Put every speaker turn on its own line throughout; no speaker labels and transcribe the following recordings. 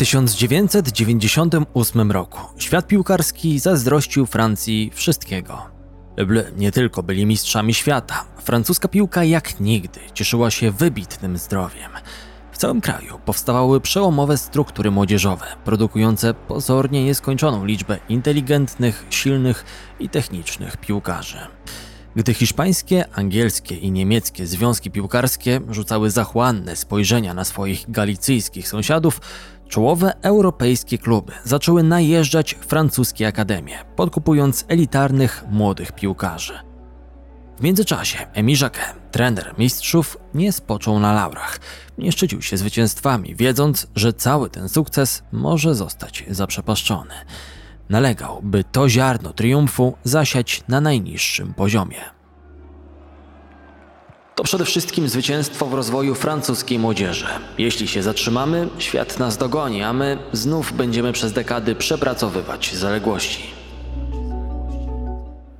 1998 roku świat piłkarski zazdrościł Francji wszystkiego. Bleu nie tylko byli mistrzami świata, francuska piłka jak nigdy cieszyła się wybitnym zdrowiem. W całym kraju powstawały przełomowe struktury młodzieżowe, produkujące pozornie nieskończoną liczbę inteligentnych, silnych i technicznych piłkarzy. Gdy hiszpańskie, angielskie i niemieckie związki piłkarskie rzucały zachłanne spojrzenia na swoich galicyjskich sąsiadów, czołowe europejskie kluby zaczęły najeżdżać francuskie akademie, podkupując elitarnych młodych piłkarzy. W międzyczasie Emi trener mistrzów, nie spoczął na laurach. Nie szczycił się zwycięstwami, wiedząc, że cały ten sukces może zostać zaprzepaszczony. Nalegał, by to ziarno triumfu zasiać na najniższym poziomie. To przede wszystkim zwycięstwo w rozwoju francuskiej młodzieży. Jeśli się zatrzymamy, świat nas dogoni, a my znów będziemy przez dekady przepracowywać zaległości.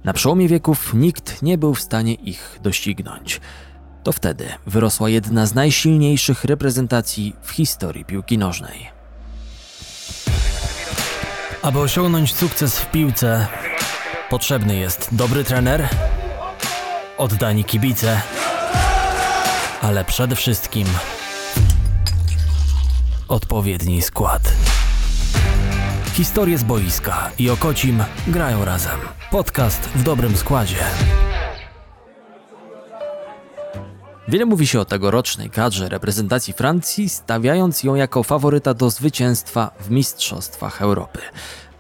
Na przełomie wieków nikt nie był w stanie ich doścignąć. To wtedy wyrosła jedna z najsilniejszych reprezentacji w historii piłki nożnej. Aby osiągnąć sukces w piłce, potrzebny jest dobry trener, oddani kibice, ale przede wszystkim odpowiedni skład. Historie z boiska i Okocim grają razem. Podcast w dobrym składzie. Wiele mówi się o tegorocznej kadrze reprezentacji Francji, stawiając ją jako faworyta do zwycięstwa w Mistrzostwach Europy.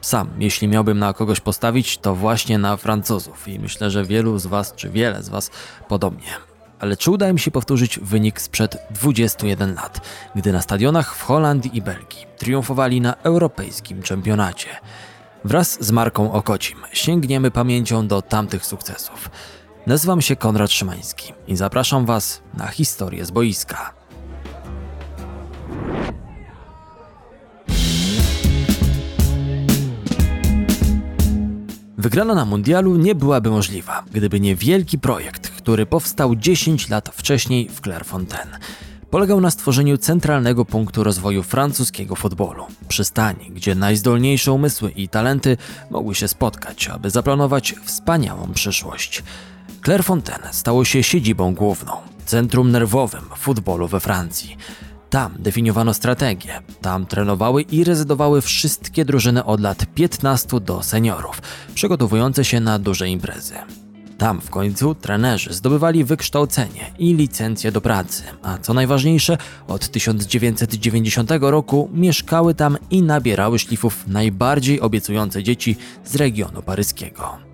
Sam, jeśli miałbym na kogoś postawić, to właśnie na Francuzów i myślę, że wielu z Was, czy wiele z Was podobnie. Ale czy uda im się powtórzyć wynik sprzed 21 lat, gdy na stadionach w Holandii i Belgii triumfowali na europejskim czempionacie? Wraz z Marką Okocim sięgniemy pamięcią do tamtych sukcesów. Nazywam się Konrad Szymański i zapraszam Was na historię z boiska. Wygrana na mundialu nie byłaby możliwa, gdyby nie wielki projekt, który powstał 10 lat wcześniej w Clairefontaine. Polegał na stworzeniu centralnego punktu rozwoju francuskiego futbolu, przystani, gdzie najzdolniejsze umysły i talenty mogły się spotkać, aby zaplanować wspaniałą przyszłość. Clairefontaine stało się siedzibą główną, centrum nerwowym futbolu we Francji. Tam definiowano strategię, tam trenowały i rezydowały wszystkie drużyny od lat 15 do seniorów, przygotowujące się na duże imprezy. Tam w końcu trenerzy zdobywali wykształcenie i licencję do pracy, a co najważniejsze, od 1990 roku mieszkały tam i nabierały szlifów najbardziej obiecujące dzieci z regionu paryskiego.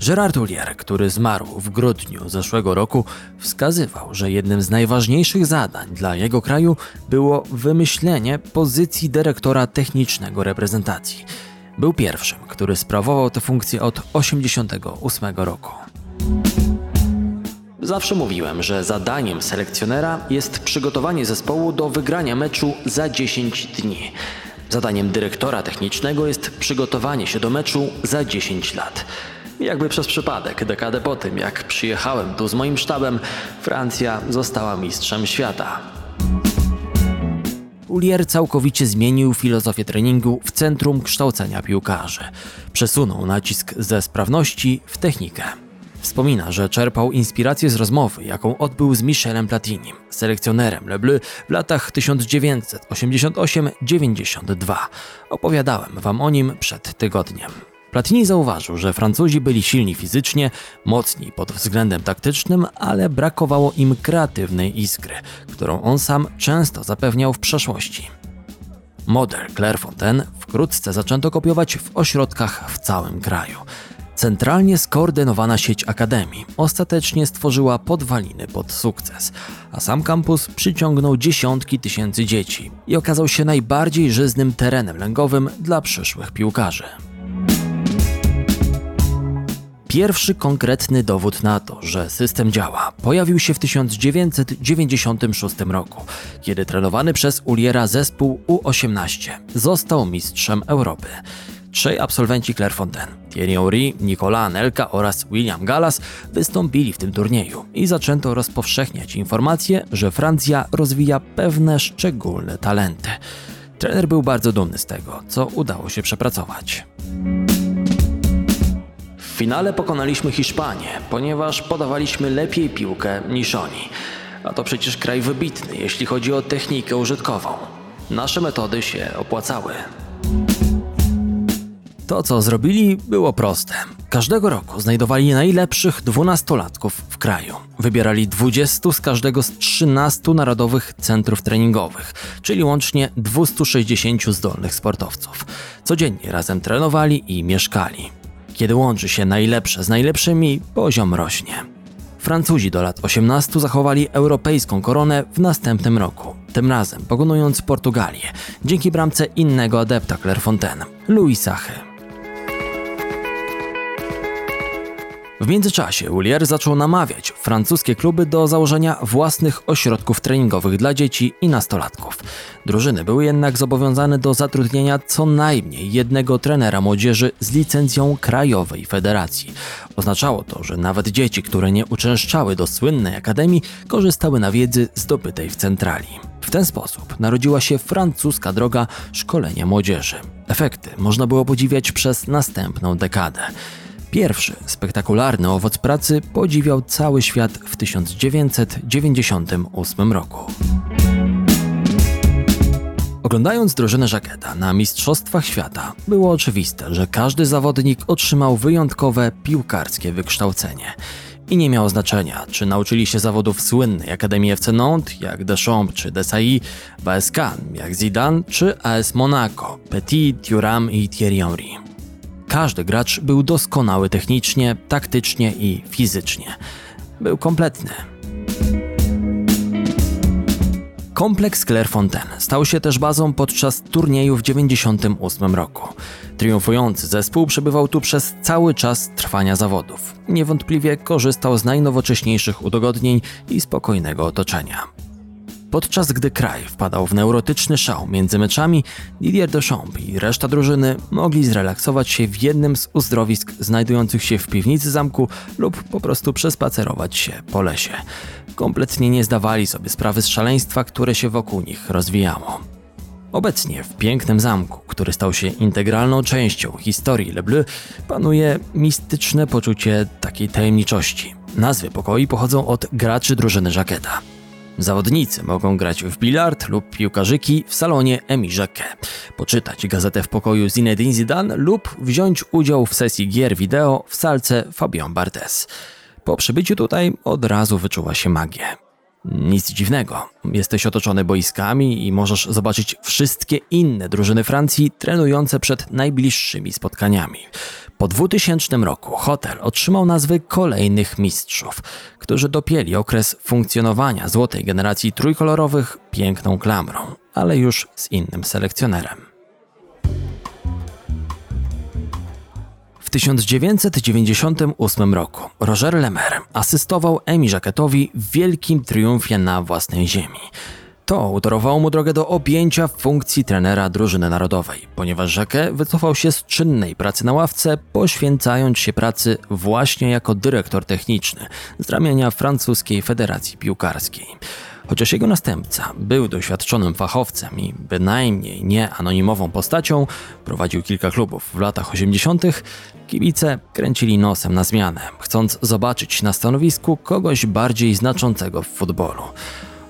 Gerard Houllier, który zmarł w grudniu zeszłego roku, wskazywał, że jednym z najważniejszych zadań dla jego kraju było wymyślenie pozycji dyrektora technicznego reprezentacji. Był pierwszym, który sprawował tę funkcję od 1988 roku. Zawsze mówiłem, że zadaniem selekcjonera jest przygotowanie zespołu do wygrania meczu za 10 dni. Zadaniem dyrektora technicznego jest przygotowanie się do meczu za 10 lat. Jakby przez przypadek, dekadę po tym, jak przyjechałem tu z moim sztabem, Francja została mistrzem świata. Ulier całkowicie zmienił filozofię treningu w centrum kształcenia piłkarzy. Przesunął nacisk ze sprawności w technikę. Wspomina, że czerpał inspirację z rozmowy, jaką odbył z Michelem Platinim, selekcjonerem Le Bleu w latach 1988-92. Opowiadałem wam o nim przed tygodniem. Platini zauważył, że Francuzi byli silni fizycznie, mocni pod względem taktycznym, ale brakowało im kreatywnej iskry, którą on sam często zapewniał w przeszłości. Model Clairefontaine wkrótce zaczęto kopiować w ośrodkach w całym kraju. Centralnie skoordynowana sieć akademii ostatecznie stworzyła podwaliny pod sukces, a sam kampus przyciągnął dziesiątki tysięcy dzieci i okazał się najbardziej żyznym terenem lęgowym dla przyszłych piłkarzy. Pierwszy konkretny dowód na to, że system działa, pojawił się w 1996 roku, kiedy trenowany przez Uliera zespół U18 został mistrzem Europy. Trzej absolwenci Clairefontaine, Thierry Henry, Nicolas Anelka oraz William Gallas wystąpili w tym turnieju i zaczęto rozpowszechniać informacje, że Francja rozwija pewne szczególne talenty. Trener był bardzo dumny z tego, co udało się przepracować. W finale pokonaliśmy Hiszpanię, ponieważ podawaliśmy lepiej piłkę niż oni. A to przecież kraj wybitny, jeśli chodzi o technikę użytkową. Nasze metody się opłacały. To, co zrobili, było proste. Każdego roku znajdowali najlepszych dwunastolatków w kraju. Wybierali 20 z każdego z 13 narodowych centrów treningowych, czyli łącznie 260 zdolnych sportowców. Codziennie razem trenowali i mieszkali. Kiedy łączy się najlepsze z najlepszymi, poziom rośnie. Francuzi do lat 18 zachowali europejską koronę w następnym roku, tym razem pokonując Portugalię, dzięki bramce innego adepta Clairefontaine, Louis Sache. W międzyczasie Ulier zaczął namawiać francuskie kluby do założenia własnych ośrodków treningowych dla dzieci i nastolatków. Drużyny były jednak zobowiązane do zatrudnienia co najmniej jednego trenera młodzieży z licencją Krajowej Federacji. Oznaczało to, że nawet dzieci, które nie uczęszczały do słynnej akademii, korzystały na wiedzy zdobytej w centrali. W ten sposób narodziła się francuska droga szkolenia młodzieży. Efekty można było podziwiać przez następną dekadę. Pierwszy spektakularny owoc pracy podziwiał cały świat w 1998 roku. Oglądając drużynę Żaketa na Mistrzostwach Świata, było oczywiste, że każdy zawodnik otrzymał wyjątkowe piłkarskie wykształcenie. I nie miało znaczenia, czy nauczyli się zawodów słynnej Akademii FC Nantes, jak Deschamps czy Desailly, BSK, jak Zidane czy AS Monaco, Petit, Thuram i Thierry Henry. Każdy gracz był doskonały technicznie, taktycznie i fizycznie. Był kompletny. Kompleks Clairefontaine stał się też bazą podczas turnieju w 1998 roku. Triumfujący zespół przebywał tu przez cały czas trwania zawodów. Niewątpliwie korzystał z najnowocześniejszych udogodnień i spokojnego otoczenia. Podczas gdy kraj wpadał w neurotyczny szał między meczami, Didier Deschamps i reszta drużyny mogli zrelaksować się w jednym z uzdrowisk znajdujących się w piwnicy zamku lub po prostu przespacerować się po lesie. Kompletnie nie zdawali sobie sprawy z szaleństwa, które się wokół nich rozwijało. Obecnie w pięknym zamku, który stał się integralną częścią historii Le Bleu, panuje mistyczne poczucie takiej tajemniczości. Nazwy pokoi pochodzą od graczy drużyny Żaketa. Zawodnicy mogą grać w bilard lub piłkarzyki w salonie Emi Jacquet, poczytać gazetę w pokoju Zinedine Zidane lub wziąć udział w sesji gier wideo w salce Fabien Barthez. Po przybyciu tutaj od razu wyczuwa się magię. Nic dziwnego. Jesteś otoczony boiskami i możesz zobaczyć wszystkie inne drużyny Francji trenujące przed najbliższymi spotkaniami. Po 2000 roku hotel otrzymał nazwy kolejnych mistrzów, którzy dopięli okres funkcjonowania złotej generacji trójkolorowych piękną klamrą, ale już z innym selekcjonerem. W 1998 roku Roger Lemer asystował Emi Jacquetowi w wielkim triumfie na własnej ziemi. To utorowało mu drogę do objęcia funkcji trenera drużyny narodowej, ponieważ Jacquet wycofał się z czynnej pracy na ławce, poświęcając się pracy właśnie jako dyrektor techniczny z ramienia francuskiej Federacji Piłkarskiej. Chociaż jego następca był doświadczonym fachowcem i bynajmniej nie anonimową postacią, prowadził kilka klubów w latach 80., kibice kręcili nosem na zmianę, chcąc zobaczyć na stanowisku kogoś bardziej znaczącego w futbolu.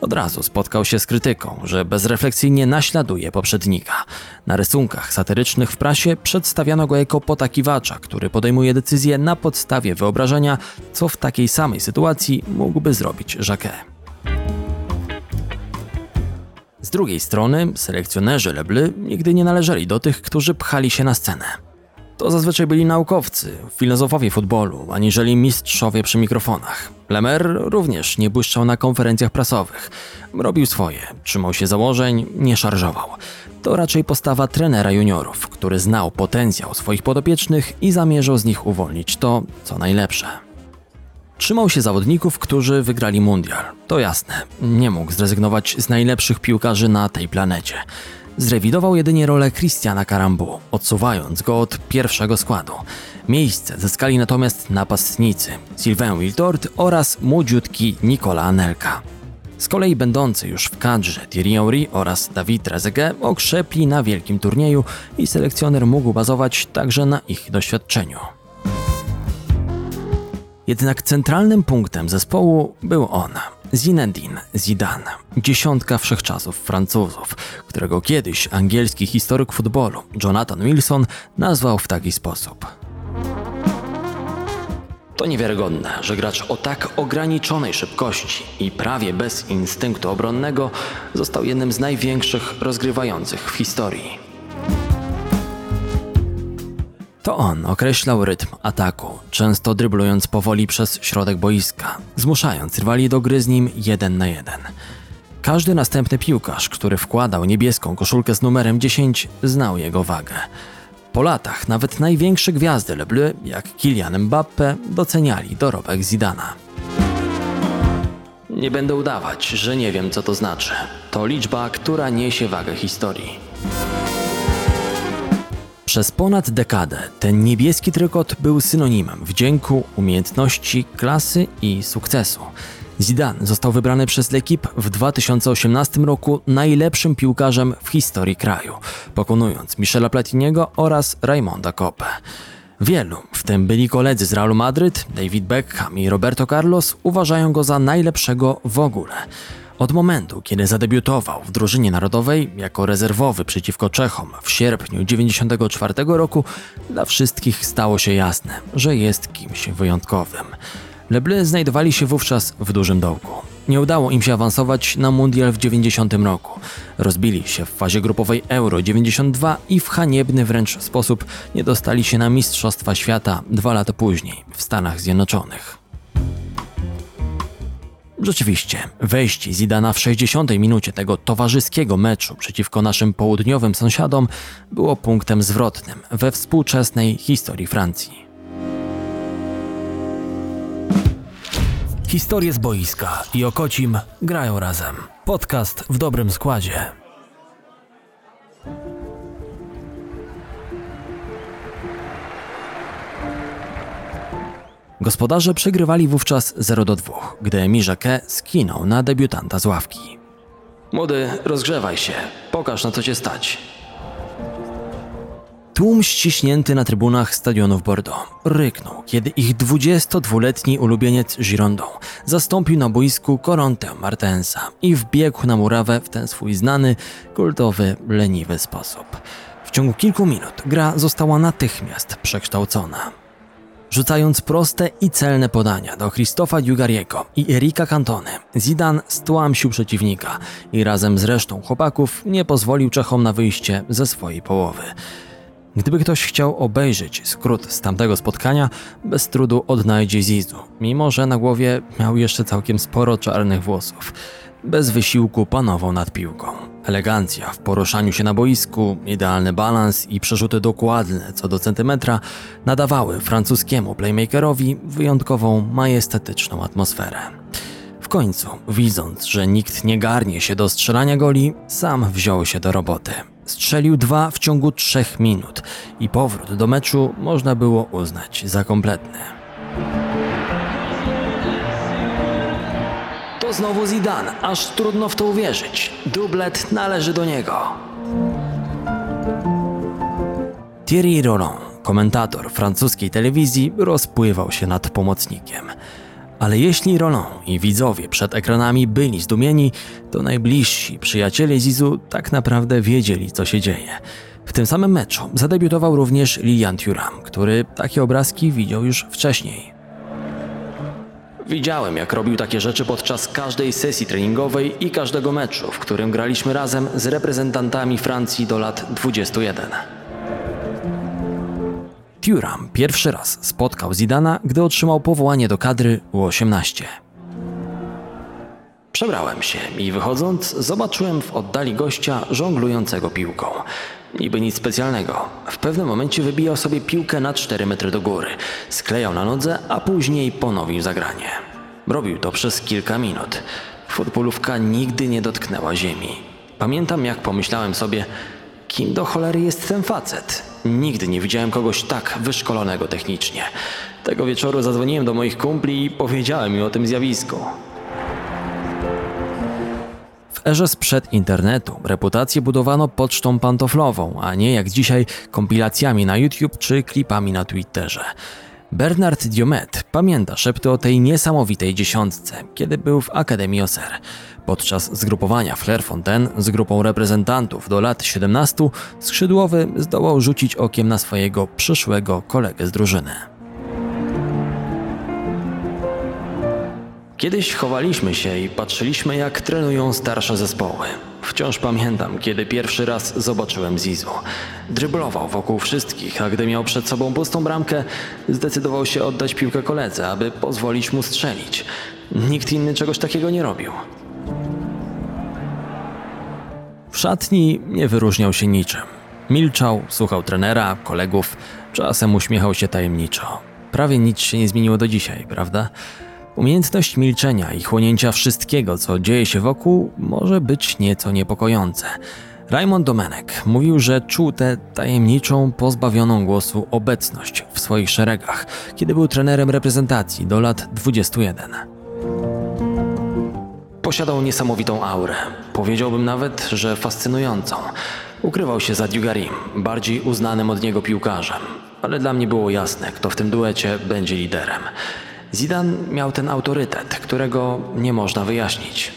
Od razu spotkał się z krytyką, że bezrefleksyjnie naśladuje poprzednika. Na rysunkach satyrycznych w prasie przedstawiano go jako potakiwacza, który podejmuje decyzje na podstawie wyobrażenia, co w takiej samej sytuacji mógłby zrobić Jacquet. Z drugiej strony, selekcjonerzy Leble nigdy nie należeli do tych, którzy pchali się na scenę. To zazwyczaj byli naukowcy, filozofowie futbolu, aniżeli mistrzowie przy mikrofonach. Lemer również nie błyszczał na konferencjach prasowych. Robił swoje, trzymał się założeń, nie szarżował. To raczej postawa trenera juniorów, który znał potencjał swoich podopiecznych i zamierzał z nich uwolnić to, co najlepsze. Trzymał się zawodników, którzy wygrali mundial. To jasne, nie mógł zrezygnować z najlepszych piłkarzy na tej planecie. Zrewidował jedynie rolę Christiana Karambu, odsuwając go od pierwszego składu. Miejsce zyskali natomiast napastnicy Sylvain Wiltord oraz młodziutki Nicola Anelka. Z kolei będący już w kadrze Thierry Henry oraz David Trezeguet okrzepli na wielkim turnieju i selekcjoner mógł bazować także na ich doświadczeniu. Jednak centralnym punktem zespołu był on, Zinedine Zidane, dziesiątka wszechczasów Francuzów, którego kiedyś angielski historyk futbolu Jonathan Wilson nazwał w taki sposób. To niewiarygodne, że gracz o tak ograniczonej szybkości i prawie bez instynktu obronnego został jednym z największych rozgrywających w historii. To on określał rytm ataku, często dryblując powoli przez środek boiska, zmuszając rywali do gry z nim jeden na jeden. Każdy następny piłkarz, który wkładał niebieską koszulkę z numerem 10, znał jego wagę. Po latach nawet największe gwiazdy Le Bleu, jak Kylian Mbappe, doceniali dorobek Zidana. Nie będę udawać, że nie wiem co to znaczy. To liczba, która niesie wagę historii. Przez ponad dekadę ten niebieski trykot był synonimem wdzięku, umiejętności, klasy i sukcesu. Zidane został wybrany przez L'Equipe w 2018 roku najlepszym piłkarzem w historii kraju, pokonując Michela Platiniego oraz Raymonda Koppę. Wielu, w tym byli koledzy z Realu Madryt, David Beckham i Roberto Carlos, uważają go za najlepszego w ogóle. Od momentu, kiedy zadebiutował w drużynie narodowej jako rezerwowy przeciwko Czechom w sierpniu 1994 roku, dla wszystkich stało się jasne, że jest kimś wyjątkowym. Le Bleu znajdowali się wówczas w dużym dołku. Nie udało im się awansować na mundial w 90 roku. Rozbili się w fazie grupowej Euro 92 i w haniebny wręcz sposób nie dostali się na Mistrzostwa Świata dwa lata później w Stanach Zjednoczonych. Rzeczywiście, wejście Zidana w 60 minucie tego towarzyskiego meczu przeciwko naszym południowym sąsiadom było punktem zwrotnym we współczesnej historii Francji. Historie z boiska i Okocim grają razem. Podcast w dobrym składzie. Gospodarze przegrywali wówczas 0 do 2, gdy Jacquet skinął na debiutanta z ławki. Młody, rozgrzewaj się. Pokaż na co cię stać. Tłum ściśnięty na trybunach stadionu w Bordeaux ryknął, kiedy ich 22-letni ulubieniec Girondą zastąpił na boisku Korontę Martensa i wbiegł na murawę w ten swój znany, kultowy, leniwy sposób. W ciągu kilku minut gra została natychmiast przekształcona. Rzucając proste i celne podania do Christofa Dugariego i Erika Cantone, Zidane stłamsił przeciwnika i razem z resztą chłopaków nie pozwolił Czechom na wyjście ze swojej połowy. Gdyby ktoś chciał obejrzeć skrót z tamtego spotkania, bez trudu odnajdzie Zizu, mimo że na głowie miał jeszcze całkiem sporo czarnych włosów. Bez wysiłku panował nad piłką. Elegancja w poruszaniu się na boisku, idealny balans i przerzuty dokładne co do centymetra nadawały francuskiemu playmakerowi wyjątkową majestatyczną atmosferę. W końcu, widząc, że nikt nie garnie się do strzelania goli, sam wziął się do roboty. Strzelił dwa w ciągu trzech minut i powrót do meczu można było uznać za kompletny. To znowu Zidane, aż trudno w to uwierzyć. Dublet należy do niego. Thierry Roland, komentator francuskiej telewizji, rozpływał się nad pomocnikiem. Ale jeśli Roland i widzowie przed ekranami byli zdumieni, to najbliżsi przyjaciele Zizu tak naprawdę wiedzieli, co się dzieje. W tym samym meczu zadebiutował również Lilian Thuram, który takie obrazki widział już wcześniej. Widziałem, jak robił takie rzeczy podczas każdej sesji treningowej i każdego meczu, w którym graliśmy razem z reprezentantami Francji do lat 21. Thuram pierwszy raz spotkał Zidana, gdy otrzymał powołanie do kadry U18. Przebrałem się i wychodząc, zobaczyłem w oddali gościa żonglującego piłką. Niby nic specjalnego. W pewnym momencie wybijał sobie piłkę na 4 metry do góry, sklejał na nodze, a później ponowił zagranie. Robił to przez kilka minut. Futbolówka nigdy nie dotknęła ziemi. Pamiętam, jak pomyślałem sobie, kim do cholery jest ten facet. Nigdy nie widziałem kogoś tak wyszkolonego technicznie. Tego wieczoru zadzwoniłem do moich kumpli i powiedziałem im o tym zjawisku. W erze sprzed internetu reputację budowano pocztą pantoflową, a nie jak dzisiaj kompilacjami na YouTube czy klipami na Twitterze. Bernard Diomet pamięta szepty o tej niesamowitej dziesiątce, kiedy był w Akademii Oser. Podczas zgrupowania Fontaine z grupą reprezentantów do lat 17 skrzydłowy zdołał rzucić okiem na swojego przyszłego kolegę z drużyny. Kiedyś chowaliśmy się i patrzyliśmy, jak trenują starsze zespoły. Wciąż pamiętam, kiedy pierwszy raz zobaczyłem Zizu. Dryblował wokół wszystkich, a gdy miał przed sobą pustą bramkę, zdecydował się oddać piłkę koledze, aby pozwolić mu strzelić. Nikt inny czegoś takiego nie robił. W szatni nie wyróżniał się niczym. Milczał, słuchał trenera, kolegów, czasem uśmiechał się tajemniczo. Prawie nic się nie zmieniło do dzisiaj, prawda? Umiejętność milczenia i chłonięcia wszystkiego, co dzieje się wokół, może być nieco niepokojące. Raymond Domenek mówił, że czuł tę tajemniczą, pozbawioną głosu obecność w swoich szeregach, kiedy był trenerem reprezentacji do lat 21. Posiadał niesamowitą aurę, powiedziałbym nawet, że fascynującą. Ukrywał się za Dugarim, bardziej uznanym od niego piłkarzem, ale dla mnie było jasne, kto w tym duecie będzie liderem. Zidane miał ten autorytet, którego nie można wyjaśnić.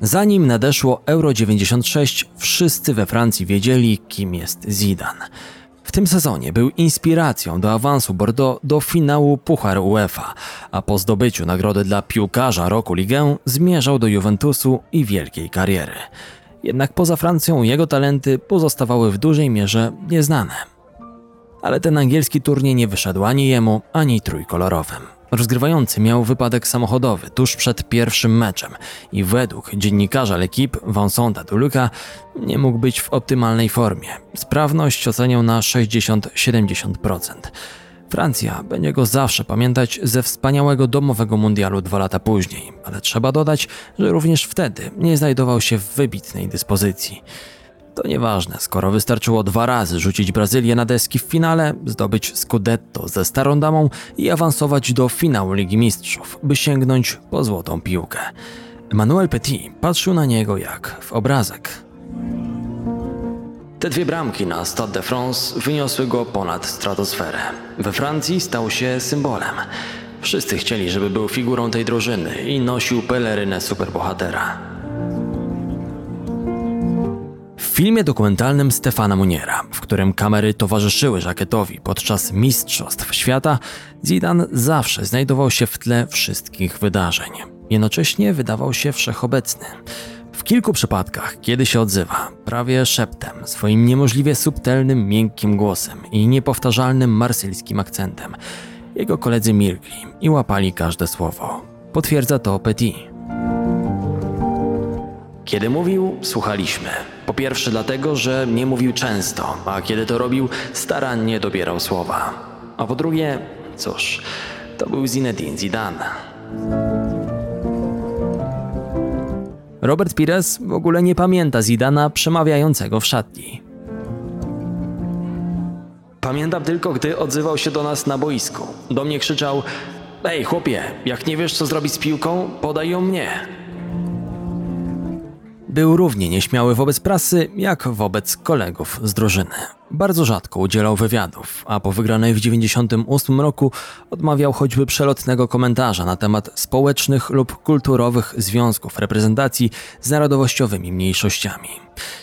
Zanim nadeszło Euro 96, wszyscy we Francji wiedzieli, kim jest Zidane. W tym sezonie był inspiracją do awansu Bordeaux do finału Puchar UEFA, a po zdobyciu nagrody dla piłkarza roku Ligę zmierzał do Juventusu i wielkiej kariery. Jednak poza Francją jego talenty pozostawały w dużej mierze nieznane ale ten angielski turniej nie wyszedł ani jemu, ani trójkolorowym. Rozgrywający miał wypadek samochodowy tuż przed pierwszym meczem i według dziennikarza L'Equipe Vincenta Duluca nie mógł być w optymalnej formie. Sprawność oceniał na 60-70%. Francja będzie go zawsze pamiętać ze wspaniałego domowego mundialu dwa lata później, ale trzeba dodać, że również wtedy nie znajdował się w wybitnej dyspozycji. To nieważne, skoro wystarczyło dwa razy rzucić Brazylię na deski w finale, zdobyć Scudetto ze starą damą i awansować do finału Ligi Mistrzów, by sięgnąć po złotą piłkę. Emmanuel Petit patrzył na niego jak w obrazek. Te dwie bramki na Stade de France wyniosły go ponad stratosferę. We Francji stał się symbolem. Wszyscy chcieli, żeby był figurą tej drużyny i nosił pelerynę superbohatera. Filmie dokumentalnym Stefana Muniera, w którym kamery towarzyszyły żakietowi podczas Mistrzostw Świata, Zidane zawsze znajdował się w tle wszystkich wydarzeń. Jednocześnie wydawał się wszechobecny. W kilku przypadkach, kiedy się odzywa, prawie szeptem, swoim niemożliwie subtelnym, miękkim głosem i niepowtarzalnym marsylskim akcentem, jego koledzy milkli i łapali każde słowo. Potwierdza to Petit. Kiedy mówił, słuchaliśmy. Po pierwsze dlatego, że nie mówił często, a kiedy to robił, starannie dobierał słowa. A po drugie, cóż, to był Zinedine Zidane. Robert Pires w ogóle nie pamięta Zidana przemawiającego w szatni. Pamiętam tylko, gdy odzywał się do nas na boisku. Do mnie krzyczał: Ej, chłopie, jak nie wiesz, co zrobić z piłką, podaj ją mnie. Był równie nieśmiały wobec prasy, jak wobec kolegów z drużyny. Bardzo rzadko udzielał wywiadów, a po wygranej w 1998 roku odmawiał choćby przelotnego komentarza na temat społecznych lub kulturowych związków reprezentacji z narodowościowymi mniejszościami.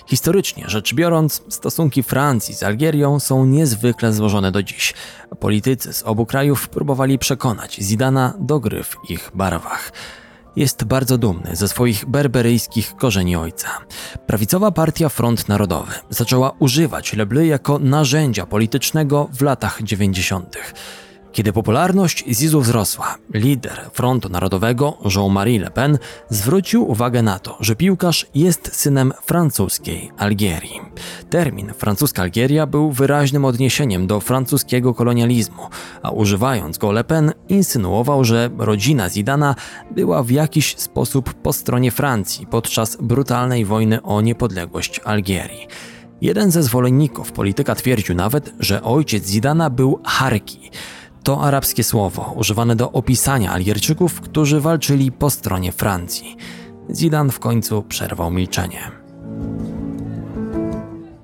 Historycznie rzecz biorąc, stosunki Francji z Algierią są niezwykle złożone do dziś. Politycy z obu krajów próbowali przekonać Zidana do gry w ich barwach jest bardzo dumny ze swoich berberyjskich korzeni ojca. Prawicowa partia Front Narodowy zaczęła używać Lebly jako narzędzia politycznego w latach 90. Kiedy popularność Zizu wzrosła, lider Frontu Narodowego Jean-Marie Le Pen zwrócił uwagę na to, że piłkarz jest synem francuskiej Algierii. Termin francuska Algieria był wyraźnym odniesieniem do francuskiego kolonializmu, a używając go Le Pen insynuował, że rodzina Zidana była w jakiś sposób po stronie Francji podczas brutalnej wojny o niepodległość Algierii. Jeden ze zwolenników polityka twierdził nawet, że ojciec Zidana był Harki, To arabskie słowo używane do opisania Algierczyków, którzy walczyli po stronie Francji. Zidane w końcu przerwał milczenie.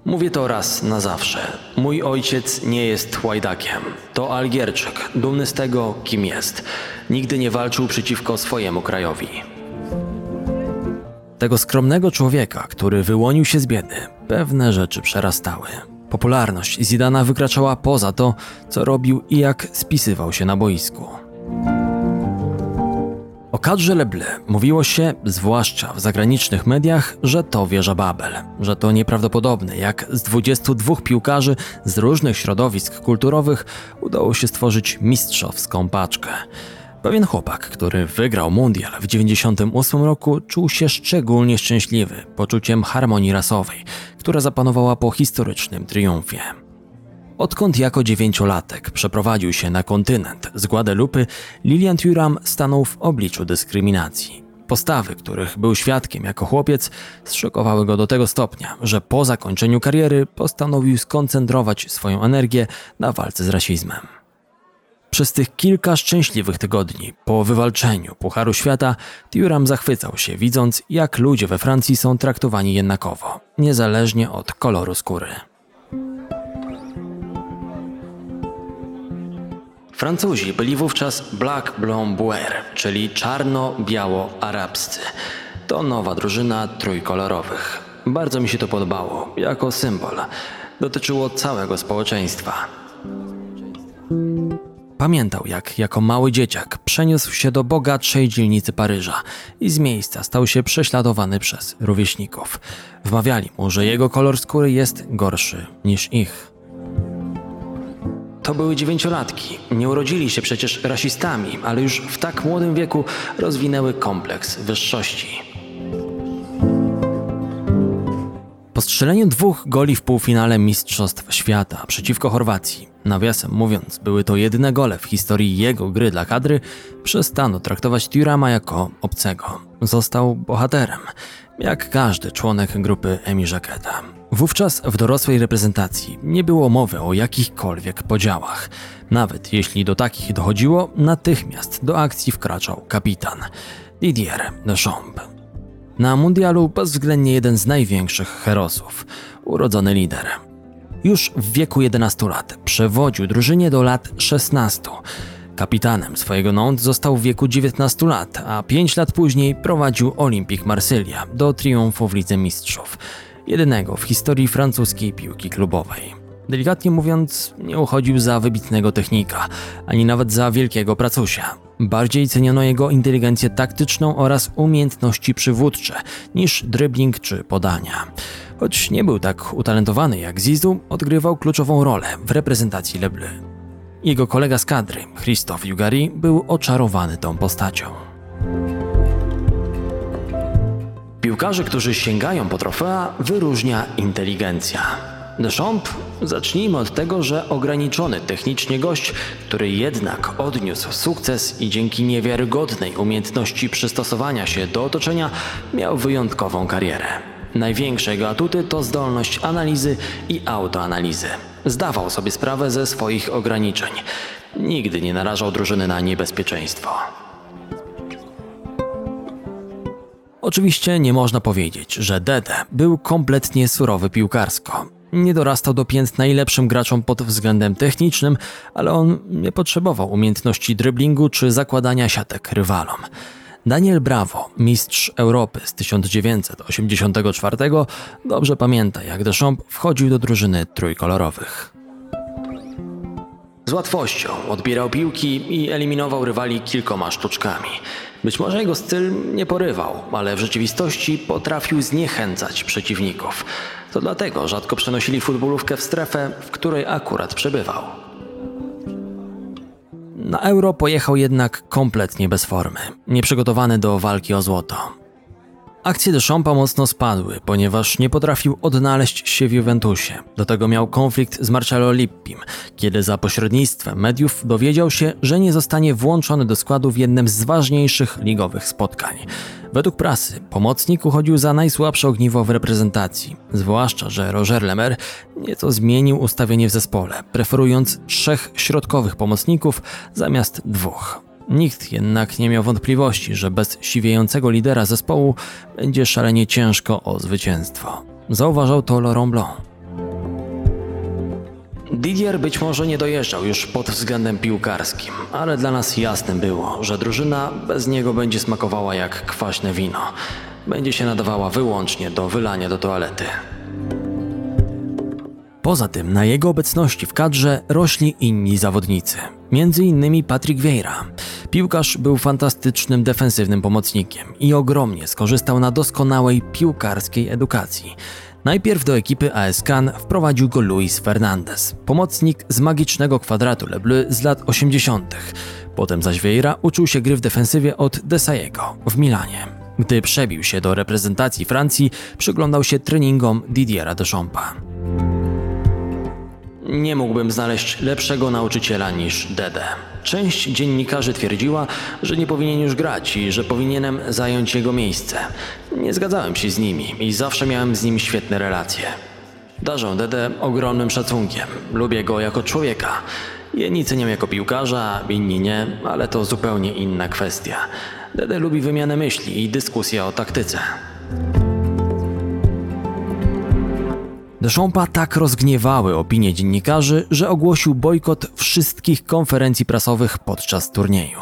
Mówię to raz na zawsze. Mój ojciec nie jest łajdakiem. To Algierczyk, dumny z tego, kim jest. Nigdy nie walczył przeciwko swojemu krajowi. Tego skromnego człowieka, który wyłonił się z biedy, pewne rzeczy przerastały. Popularność Zidana wykraczała poza to, co robił i jak spisywał się na boisku. O kadrze Leble mówiło się, zwłaszcza w zagranicznych mediach, że to wieża Babel, że to nieprawdopodobne, jak z 22 piłkarzy z różnych środowisk kulturowych udało się stworzyć mistrzowską paczkę. Pewien chłopak, który wygrał mundial w 98 roku, czuł się szczególnie szczęśliwy poczuciem harmonii rasowej, która zapanowała po historycznym triumfie. Odkąd jako dziewięciolatek przeprowadził się na kontynent z Guadelupy, Lilian Thuram stanął w obliczu dyskryminacji. Postawy, których był świadkiem jako chłopiec, zszokowały go do tego stopnia, że po zakończeniu kariery postanowił skoncentrować swoją energię na walce z rasizmem. Przez tych kilka szczęśliwych tygodni po wywalczeniu Pucharu Świata, Thuram zachwycał się, widząc, jak ludzie we Francji są traktowani jednakowo, niezależnie od koloru skóry. Francuzi byli wówczas Black Blanc Boer, czyli czarno-biało-arabscy. To nowa drużyna trójkolorowych. Bardzo mi się to podobało, jako symbol. Dotyczyło całego społeczeństwa. Pamiętał, jak jako mały dzieciak przeniósł się do bogatszej dzielnicy Paryża i z miejsca stał się prześladowany przez rówieśników. Wmawiali mu, że jego kolor skóry jest gorszy niż ich. To były dziewięciolatki. Nie urodzili się przecież rasistami, ale już w tak młodym wieku rozwinęły kompleks wyższości. Po strzeleniu dwóch goli w półfinale Mistrzostw Świata przeciwko Chorwacji, nawiasem mówiąc, były to jedyne gole w historii jego gry dla kadry, przestano traktować Turama jako obcego. Został bohaterem, jak każdy członek grupy Emi Jaqueta. Wówczas w dorosłej reprezentacji nie było mowy o jakichkolwiek podziałach. Nawet jeśli do takich dochodziło, natychmiast do akcji wkraczał kapitan Didier Deschamps. Na mundialu bezwzględnie jeden z największych herosów, urodzony lider. Już w wieku 11 lat przewodził drużynie do lat 16. Kapitanem swojego Nantes został w wieku 19 lat, a 5 lat później prowadził Olympique Marsylia do triumfu w Lidze Mistrzów jedynego w historii francuskiej piłki klubowej. Delikatnie mówiąc, nie uchodził za wybitnego technika, ani nawet za wielkiego pracusia. Bardziej ceniono jego inteligencję taktyczną oraz umiejętności przywódcze niż dribbling czy podania. Choć nie był tak utalentowany jak Zizou, odgrywał kluczową rolę w reprezentacji Le Bleu. Jego kolega z kadry, Christophe Jugari, był oczarowany tą postacią. Piłkarzy, którzy sięgają po trofea, wyróżnia inteligencja. Deschamps? Zacznijmy od tego, że ograniczony technicznie gość, który jednak odniósł sukces i dzięki niewiarygodnej umiejętności przystosowania się do otoczenia miał wyjątkową karierę. Największe jego atuty to zdolność analizy i autoanalizy. Zdawał sobie sprawę ze swoich ograniczeń. Nigdy nie narażał drużyny na niebezpieczeństwo. Oczywiście nie można powiedzieć, że Dede był kompletnie surowy piłkarsko. Nie dorastał do pięt najlepszym graczom pod względem technicznym, ale on nie potrzebował umiejętności dryblingu czy zakładania siatek rywalom. Daniel Bravo, mistrz Europy z 1984, dobrze pamięta, jak Deschamps wchodził do drużyny trójkolorowych. Z łatwością odbierał piłki i eliminował rywali kilkoma sztuczkami. Być może jego styl nie porywał, ale w rzeczywistości potrafił zniechęcać przeciwników. To dlatego rzadko przenosili futbolówkę w strefę, w której akurat przebywał. Na euro pojechał jednak kompletnie bez formy, nieprzygotowany do walki o złoto. Akcje Deschampa mocno spadły, ponieważ nie potrafił odnaleźć się w Juventusie. Do tego miał konflikt z Marcello Lippim, kiedy za pośrednictwem mediów dowiedział się, że nie zostanie włączony do składu w jednym z ważniejszych ligowych spotkań. Według prasy pomocnik uchodził za najsłabsze ogniwo w reprezentacji, zwłaszcza, że Roger Lemer nieco zmienił ustawienie w zespole, preferując trzech środkowych pomocników zamiast dwóch. Nikt jednak nie miał wątpliwości, że bez siwiejącego lidera zespołu będzie szalenie ciężko o zwycięstwo. Zauważał to Laurent Blanc. Didier być może nie dojeżdżał już pod względem piłkarskim, ale dla nas jasne było, że drużyna bez niego będzie smakowała jak kwaśne wino. Będzie się nadawała wyłącznie do wylania do toalety. Poza tym na jego obecności w kadrze rośli inni zawodnicy, między innymi Patrick Vieira. Piłkarz był fantastycznym defensywnym pomocnikiem i ogromnie skorzystał na doskonałej piłkarskiej edukacji. Najpierw do ekipy AS Can wprowadził go Luis Fernandez, pomocnik z magicznego kwadratu Le Bleu z lat 80. Potem zaś Vieira uczył się gry w defensywie od Desaiego w Milanie. Gdy przebił się do reprezentacji Francji, przyglądał się treningom Didiera Deschampa. Nie mógłbym znaleźć lepszego nauczyciela niż Dede. Część dziennikarzy twierdziła, że nie powinien już grać i że powinienem zająć jego miejsce. Nie zgadzałem się z nimi i zawsze miałem z nim świetne relacje. Darzę Dede ogromnym szacunkiem. Lubię go jako człowieka. Jedni cenią jako piłkarza, inni nie, ale to zupełnie inna kwestia. Dede lubi wymianę myśli i dyskusję o taktyce. Deschampa tak rozgniewały opinie dziennikarzy, że ogłosił bojkot wszystkich konferencji prasowych podczas turnieju.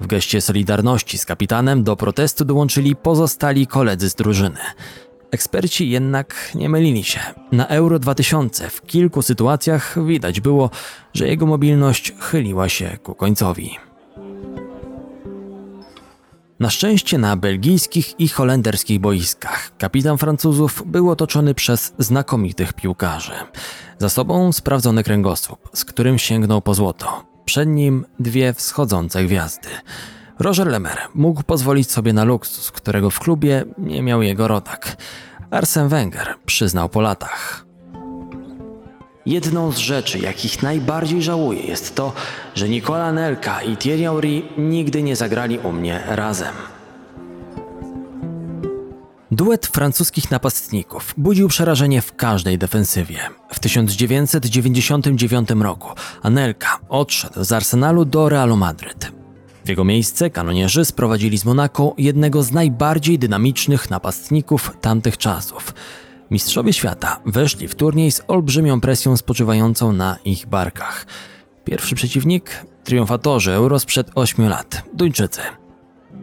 W geście solidarności z kapitanem do protestu dołączyli pozostali koledzy z drużyny. Eksperci jednak nie mylili się. Na Euro 2000 w kilku sytuacjach widać było, że jego mobilność chyliła się ku końcowi. Na szczęście na belgijskich i holenderskich boiskach kapitan Francuzów był otoczony przez znakomitych piłkarzy. Za sobą sprawdzony kręgosłup, z którym sięgnął po złoto. Przed nim dwie wschodzące gwiazdy. Roger Lemer mógł pozwolić sobie na luksus, którego w klubie nie miał jego rodak. Arsene Wenger przyznał po latach. Jedną z rzeczy, jakich najbardziej żałuję, jest to, że Nicola Nelka i Thierry Henry nigdy nie zagrali u mnie razem. Duet francuskich napastników budził przerażenie w każdej defensywie. W 1999 roku Anelka odszedł z Arsenalu do Realu Madryt. W jego miejsce kanonierzy sprowadzili z Monako jednego z najbardziej dynamicznych napastników tamtych czasów – Mistrzowie świata weszli w turniej z olbrzymią presją spoczywającą na ich barkach. Pierwszy przeciwnik triumfatorzy Euro sprzed 8 lat Duńczycy.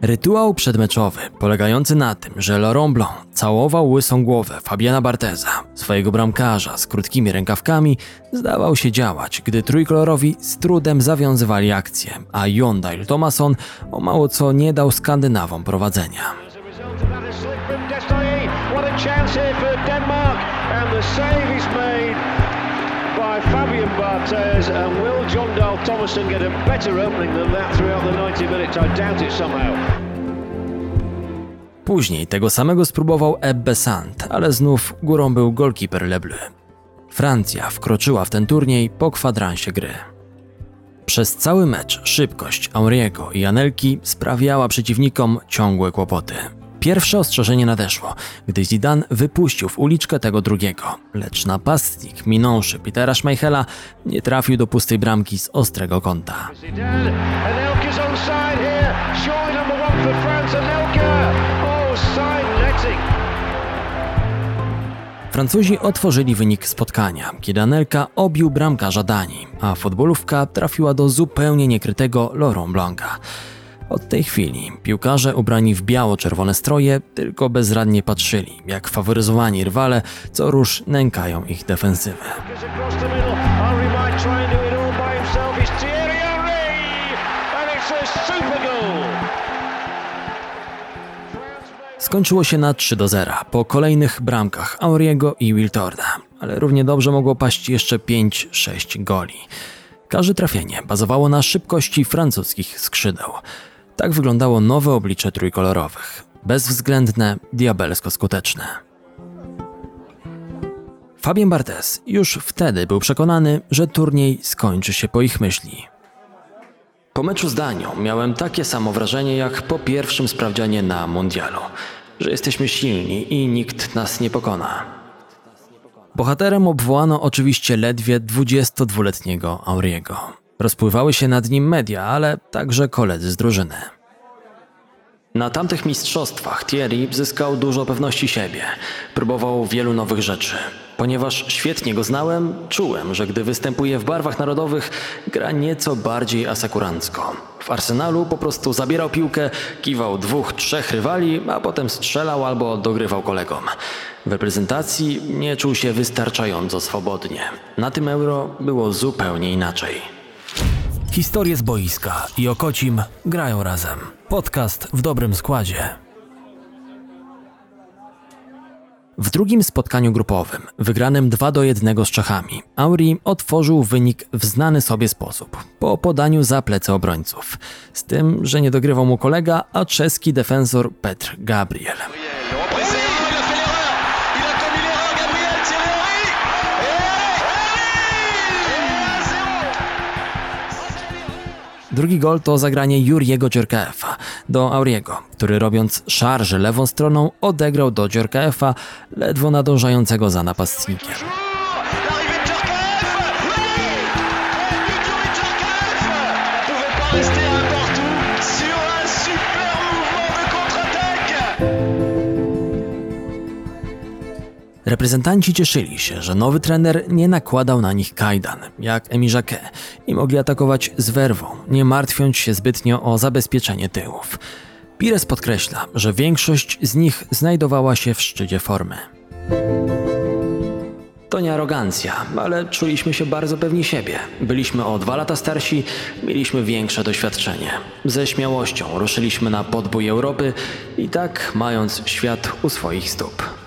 Rytuał przedmeczowy polegający na tym, że Laurent Blanc całował łysą głowę Fabiana Barteza, swojego bramkarza z krótkimi rękawkami, zdawał się działać, gdy trójkolorowi z trudem zawiązywali akcję, a Jondale Thomason o mało co nie dał Skandynawom prowadzenia. Save is made by Fabian Barthez. And will John Dahl Thomason get a better opening than that throughout the 90 minutes? I doubt it somehow. Później tego samego spróbował Ebbe Sand, ale znów górą był golkiper Leble. Francja wkroczyła w ten turniej po kwadransie gry. Przez cały mecz szybkość Auriego i Anelki sprawiała przeciwnikom ciągłe kłopoty. Pierwsze ostrzeżenie nadeszło, gdy Zidane wypuścił w uliczkę tego drugiego, lecz napastnik minąwszy Petera Schmeichela nie trafił do pustej bramki z ostrego kąta. Oh, Francuzi otworzyli wynik spotkania, kiedy Anelka obił bramkarza Danii, a futbolówka trafiła do zupełnie niekrytego Laurent Blanca. Od tej chwili piłkarze ubrani w biało-czerwone stroje tylko bezradnie patrzyli, jak faworyzowani rywale co rusz nękają ich defensywę. Skończyło się na 3 do 0 po kolejnych bramkach Auriego i Wiltorda, ale równie dobrze mogło paść jeszcze 5-6 goli. Każde trafienie bazowało na szybkości francuskich skrzydeł. Tak wyglądało nowe oblicze trójkolorowych. bezwzględne, diabelsko skuteczne. Fabien Barthez już wtedy był przekonany, że turniej skończy się po ich myśli. Po meczu z Danią miałem takie samo wrażenie jak po pierwszym sprawdzianie na mundialu, że jesteśmy silni i nikt nas nie pokona. Bohaterem obwołano oczywiście ledwie 22-letniego Auriego. Rozpływały się nad nim media, ale także koledzy z drużyny. Na tamtych mistrzostwach Thierry zyskał dużo pewności siebie. Próbował wielu nowych rzeczy. Ponieważ świetnie go znałem, czułem, że gdy występuje w barwach narodowych, gra nieco bardziej asekurancko. W Arsenalu po prostu zabierał piłkę, kiwał dwóch, trzech rywali, a potem strzelał albo dogrywał kolegom. W reprezentacji nie czuł się wystarczająco swobodnie. Na tym euro było zupełnie inaczej.
Historie z boiska i Okocim grają razem. Podcast w dobrym składzie.
W drugim spotkaniu grupowym, wygranym 2 do 1 z Czechami, Auri otworzył wynik w znany sobie sposób, po podaniu za plecy obrońców. Z tym, że nie dogrywał mu kolega, a czeski defensor Petr Gabriel. Drugi gol to zagranie Juriego Dziorkaefa do Auriego, który robiąc szarże lewą stroną odegrał do Dziorkaefa, ledwo nadążającego za napastnikiem. Reprezentanci cieszyli się, że nowy trener nie nakładał na nich kajdan, jak Emi Jacquet, i mogli atakować z werwą, nie martwiąc się zbytnio o zabezpieczenie tyłów. Pires podkreśla, że większość z nich znajdowała się w szczycie formy. To nie arogancja, ale czuliśmy się bardzo pewni siebie. Byliśmy o dwa lata starsi, mieliśmy większe doświadczenie. Ze śmiałością ruszyliśmy na podbój Europy i tak mając świat u swoich stóp.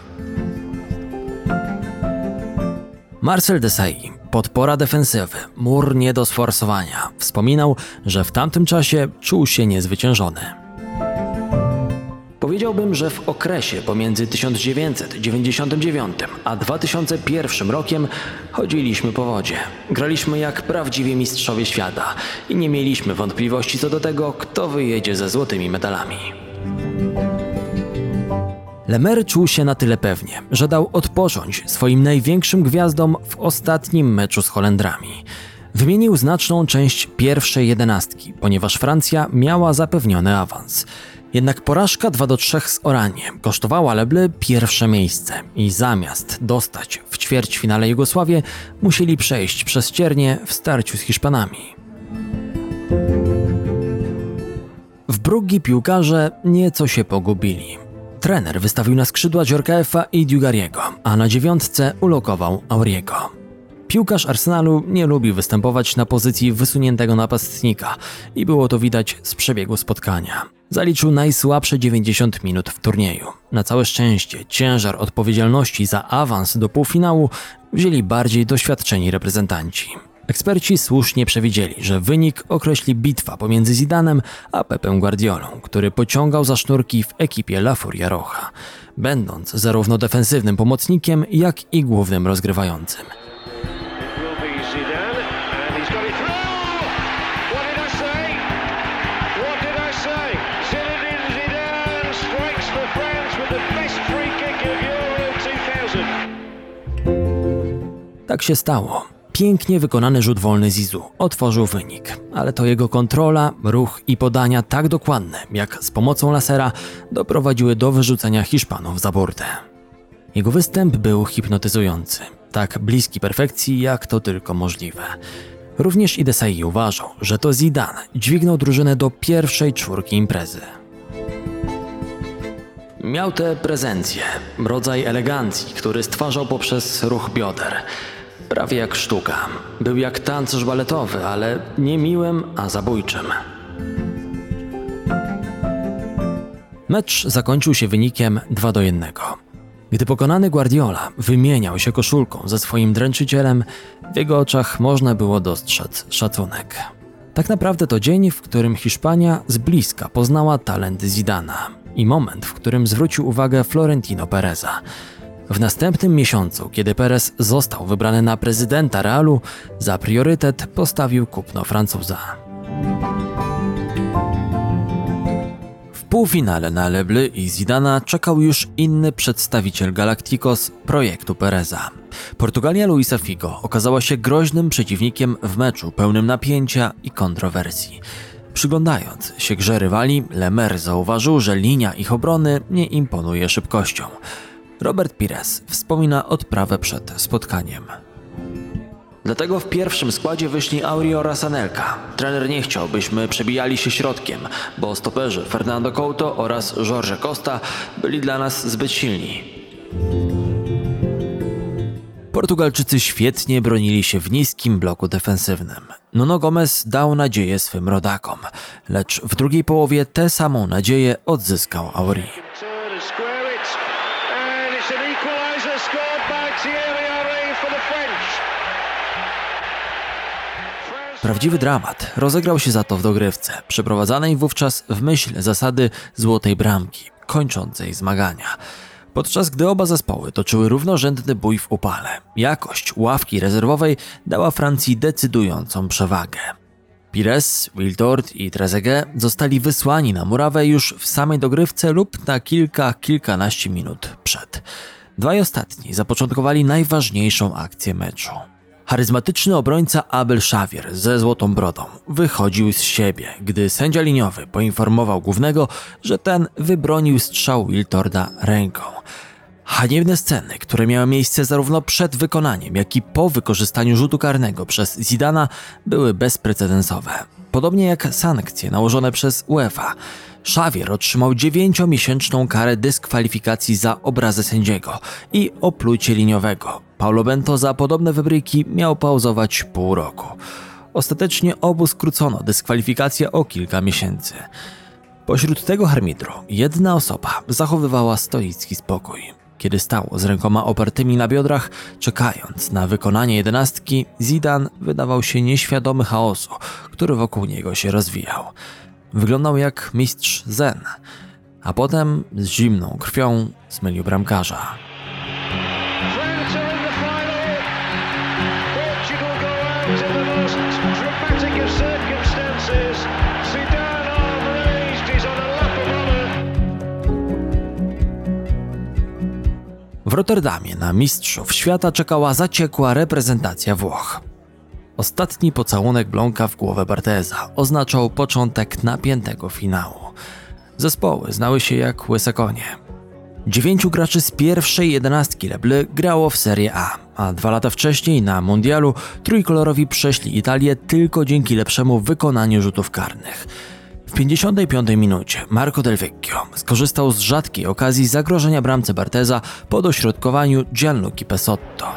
Marcel Desailly, podpora defensywy, mur nie do sforsowania, wspominał, że w tamtym czasie czuł się niezwyciężony. Powiedziałbym, że w okresie pomiędzy 1999 a 2001 rokiem chodziliśmy po wodzie. Graliśmy jak prawdziwi mistrzowie świata i nie mieliśmy wątpliwości co do tego, kto wyjedzie ze złotymi medalami. Lemer czuł się na tyle pewnie, że dał odpocząć swoim największym gwiazdom w ostatnim meczu z Holendrami. Wymienił znaczną część pierwszej jedenastki, ponieważ Francja miała zapewniony awans. Jednak porażka 2 do 3 z Oraniem kosztowała Leble pierwsze miejsce i zamiast dostać w ćwierćfinale Jugosławię, musieli przejść przez ciernie w starciu z Hiszpanami. W Bruggi piłkarze nieco się pogubili. Trener wystawił na skrzydła Dziorkaefa i Dugariego, a na dziewiątce ulokował Auriego. Piłkarz Arsenalu nie lubi występować na pozycji wysuniętego napastnika i było to widać z przebiegu spotkania. Zaliczył najsłabsze 90 minut w turnieju. Na całe szczęście ciężar odpowiedzialności za awans do półfinału wzięli bardziej doświadczeni reprezentanci. Eksperci słusznie przewidzieli, że wynik określi bitwa pomiędzy Zidanem a Pepem Guardiolą, który pociągał za sznurki w ekipie La Furia Roja, będąc zarówno defensywnym pomocnikiem, jak i głównym rozgrywającym. Tak się stało. Pięknie wykonany rzut wolny Zizu otworzył wynik, ale to jego kontrola, ruch i podania tak dokładne, jak z pomocą lasera, doprowadziły do wyrzucenia Hiszpanów za burtę. Jego występ był hipnotyzujący, tak bliski perfekcji, jak to tylko możliwe. Również Idesai uważał, że to Zidane dźwignął drużynę do pierwszej czwórki imprezy. Miał tę prezencję, rodzaj elegancji, który stwarzał poprzez ruch bioder – Prawie jak sztuka. Był jak tancerz baletowy, ale nie miłym, a zabójczym. Mecz zakończył się wynikiem 2 do 1. Gdy pokonany Guardiola wymieniał się koszulką ze swoim dręczycielem, w jego oczach można było dostrzec szacunek. Tak naprawdę to dzień, w którym Hiszpania z bliska poznała talent Zidana. i moment, w którym zwrócił uwagę Florentino Pereza. W następnym miesiącu, kiedy Perez został wybrany na prezydenta Realu, za priorytet postawił kupno Francuza. W półfinale na Lebly i Zidana czekał już inny przedstawiciel Galacticos projektu Pereza. Portugalia Luisa Figo okazała się groźnym przeciwnikiem w meczu pełnym napięcia i kontrowersji. Przyglądając się grze rywali, Lemer zauważył, że linia ich obrony nie imponuje szybkością. Robert Pires wspomina odprawę przed spotkaniem. Dlatego w pierwszym składzie wyszli Auriora Sanelka. Trener nie chciał, byśmy przebijali się środkiem, bo stoperzy Fernando Couto oraz Jorge Costa byli dla nas zbyt silni. Portugalczycy świetnie bronili się w niskim bloku defensywnym. Nuno Gomez dał nadzieję swym rodakom, lecz w drugiej połowie tę samą nadzieję odzyskał Auri. Prawdziwy dramat rozegrał się za to w dogrywce, przeprowadzanej wówczas w myśl zasady złotej bramki, kończącej zmagania. Podczas gdy oba zespoły toczyły równorzędny bój w upale, jakość ławki rezerwowej dała Francji decydującą przewagę. Pires, Wiltord i Trezeguet zostali wysłani na murawę już w samej dogrywce lub na kilka, kilkanaście minut przed. Dwaj ostatni zapoczątkowali najważniejszą akcję meczu. Charyzmatyczny obrońca Abel Xavier ze złotą brodą wychodził z siebie, gdy sędzia liniowy poinformował głównego, że ten wybronił strzał Wiltorda ręką. Haniebne sceny, które miały miejsce zarówno przed wykonaniem, jak i po wykorzystaniu rzutu karnego przez Zidana, były bezprecedensowe. Podobnie jak sankcje nałożone przez UEFA. Xavier otrzymał 9-miesięczną karę dyskwalifikacji za obrazę sędziego i oplucie liniowego. Paulo Bento za podobne wybryki miał pauzować pół roku. Ostatecznie obu skrócono dyskwalifikację o kilka miesięcy. Pośród tego harmitru jedna osoba zachowywała stoicki spokój. Kiedy stał z rękoma opartymi na biodrach, czekając na wykonanie jedenastki, Zidan wydawał się nieświadomy chaosu, który wokół niego się rozwijał. Wyglądał jak mistrz zen, a potem z zimną krwią zmylił bramkarza. W Rotterdamie na Mistrzów Świata czekała zaciekła reprezentacja Włoch. Ostatni pocałunek Blonka w głowę Barteza oznaczał początek napiętego finału. Zespoły znały się jak łyse konie. Dziewięciu graczy z pierwszej jedenastki Leble grało w Serie A, a dwa lata wcześniej na Mundialu trójkolorowi przeszli Italię tylko dzięki lepszemu wykonaniu rzutów karnych. W 55 minucie Marco Del Vecchio skorzystał z rzadkiej okazji zagrożenia bramce Barteza po dośrodkowaniu Gianluca Pesotto.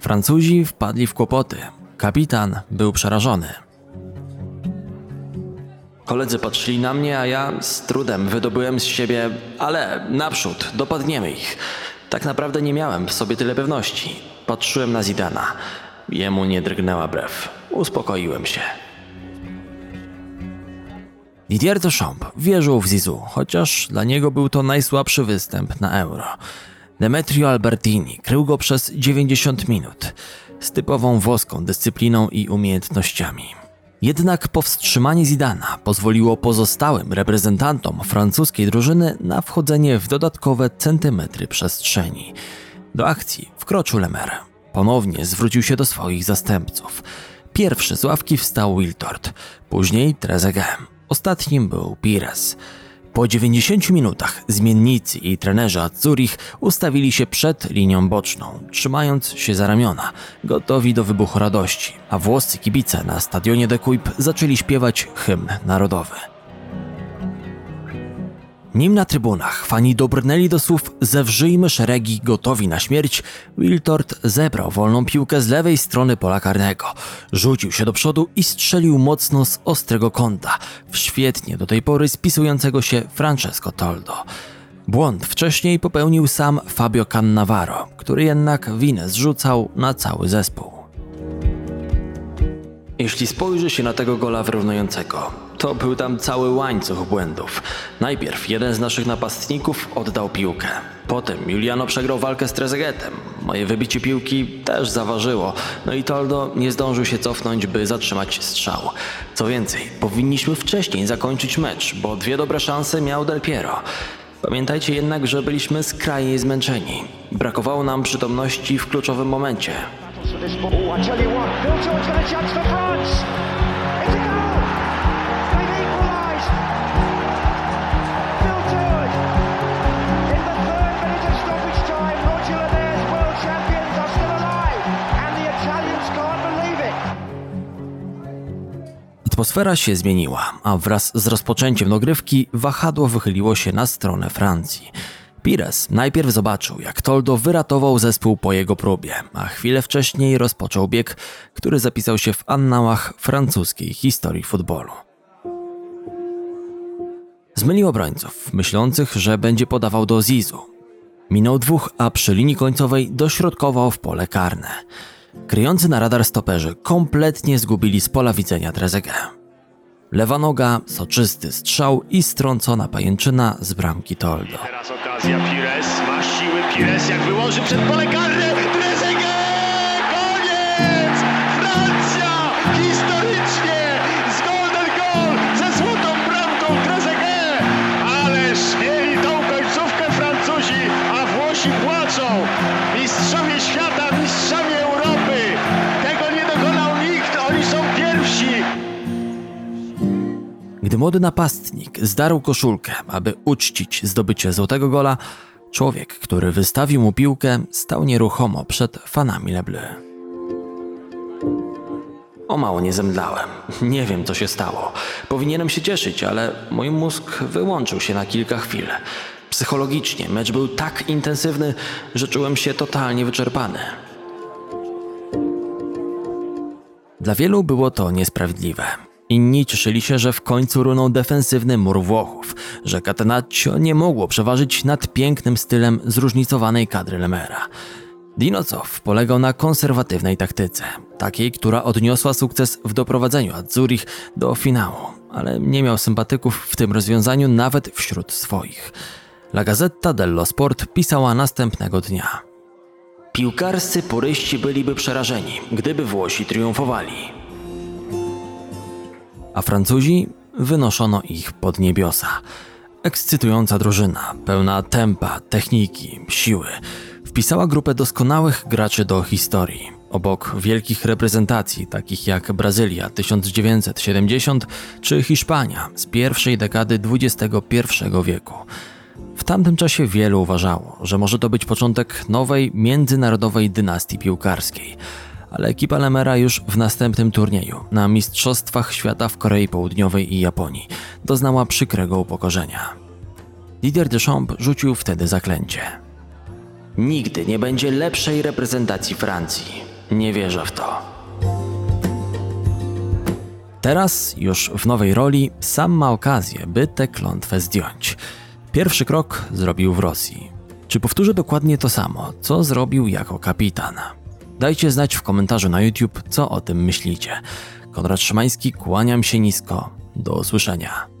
Francuzi wpadli w kłopoty. Kapitan był przerażony. Koledzy patrzyli na mnie, a ja z trudem wydobyłem z siebie, ale naprzód, dopadniemy ich. Tak naprawdę nie miałem w sobie tyle pewności. Patrzyłem na Zidana. Jemu nie drgnęła brew. Uspokoiłem się. Didier Deschamps wierzył w Zizu, chociaż dla niego był to najsłabszy występ na Euro. Demetrio Albertini krył go przez 90 minut z typową włoską dyscypliną i umiejętnościami. Jednak powstrzymanie Zidana pozwoliło pozostałym reprezentantom francuskiej drużyny na wchodzenie w dodatkowe centymetry przestrzeni. Do akcji wkroczył Lemer. Ponownie zwrócił się do swoich zastępców. Pierwszy z ławki wstał Wiltord, później Trezeguet. Ostatnim był Pires. Po 90 minutach zmiennicy i trenerzy Zurich ustawili się przed linią boczną, trzymając się za ramiona, gotowi do wybuchu radości, a włoscy kibice na stadionie de Kuip zaczęli śpiewać hymn narodowy. Nim na trybunach fani dobrnęli do słów Zewrzyjmy szeregi gotowi na śmierć, Wiltord zebrał wolną piłkę z lewej strony pola karnego. Rzucił się do przodu i strzelił mocno z ostrego kąta, w świetnie do tej pory spisującego się Francesco Toldo. Błąd wcześniej popełnił sam Fabio Cannavaro, który jednak winę zrzucał na cały zespół. Jeśli spojrzy się na tego gola wyrównującego, to był tam cały łańcuch błędów. Najpierw jeden z naszych napastników oddał piłkę. Potem Juliano przegrał walkę z Trezegetem. Moje wybicie piłki też zaważyło. No i Toldo nie zdążył się cofnąć, by zatrzymać strzał. Co więcej, powinniśmy wcześniej zakończyć mecz, bo dwie dobre szanse miał Del Piero. Pamiętajcie jednak, że byliśmy skrajnie zmęczeni. Brakowało nam przytomności w kluczowym momencie. Atmosfera się zmieniła, a wraz z rozpoczęciem dogrywki wahadło wychyliło się na stronę Francji. Pires najpierw zobaczył, jak Toldo wyratował zespół po jego próbie, a chwilę wcześniej rozpoczął bieg, który zapisał się w annałach francuskiej historii futbolu. Zmylił obrońców, myślących, że będzie podawał do Zizu. Minął dwóch, a przy linii końcowej dośrodkował w pole karne. Kryjący na radar stoperzy kompletnie zgubili z pola widzenia Trezeguet. Lewa noga, soczysty strzał i strącona pajęczyna z bramki Toldo.
Teraz okazja Pires, ma siły Pires, jak wyłoży przed pole karne, Trezeguet!
Gdy młody napastnik zdarł koszulkę, aby uczcić zdobycie złotego gola, człowiek, który wystawił mu piłkę, stał nieruchomo przed fanami Lebleu. O mało nie zemdlałem. Nie wiem, co się stało. Powinienem się cieszyć, ale mój mózg wyłączył się na kilka chwil. Psychologicznie mecz był tak intensywny, że czułem się totalnie wyczerpany. Dla wielu było to niesprawiedliwe. Inni cieszyli się, że w końcu runął defensywny mur Włochów, że Catenaccio nie mogło przeważyć nad pięknym stylem zróżnicowanej kadry Lemera. Dinocow polegał na konserwatywnej taktyce, takiej, która odniosła sukces w doprowadzeniu Azzurich do finału, ale nie miał sympatyków w tym rozwiązaniu nawet wśród swoich. La Gazzetta dello Sport pisała następnego dnia. Piłkarscy puryści byliby przerażeni, gdyby Włosi triumfowali. A Francuzi wynoszono ich pod niebiosa. Ekscytująca drużyna, pełna tempa, techniki, siły, wpisała grupę doskonałych graczy do historii. Obok wielkich reprezentacji, takich jak Brazylia 1970 czy Hiszpania z pierwszej dekady XXI wieku. W tamtym czasie wielu uważało, że może to być początek nowej, międzynarodowej dynastii piłkarskiej. Ale ekipa Lemera już w następnym turnieju, na Mistrzostwach Świata w Korei Południowej i Japonii, doznała przykrego upokorzenia. Didier Deschamps rzucił wtedy zaklęcie. Nigdy nie będzie lepszej reprezentacji Francji. Nie wierzę w to. Teraz, już w nowej roli, sam ma okazję, by tę klątwę zdjąć. Pierwszy krok zrobił w Rosji. Czy powtórzy dokładnie to samo, co zrobił jako kapitan? Dajcie znać w komentarzu na YouTube, co o tym myślicie. Konrad Szymański, kłaniam się nisko. Do usłyszenia.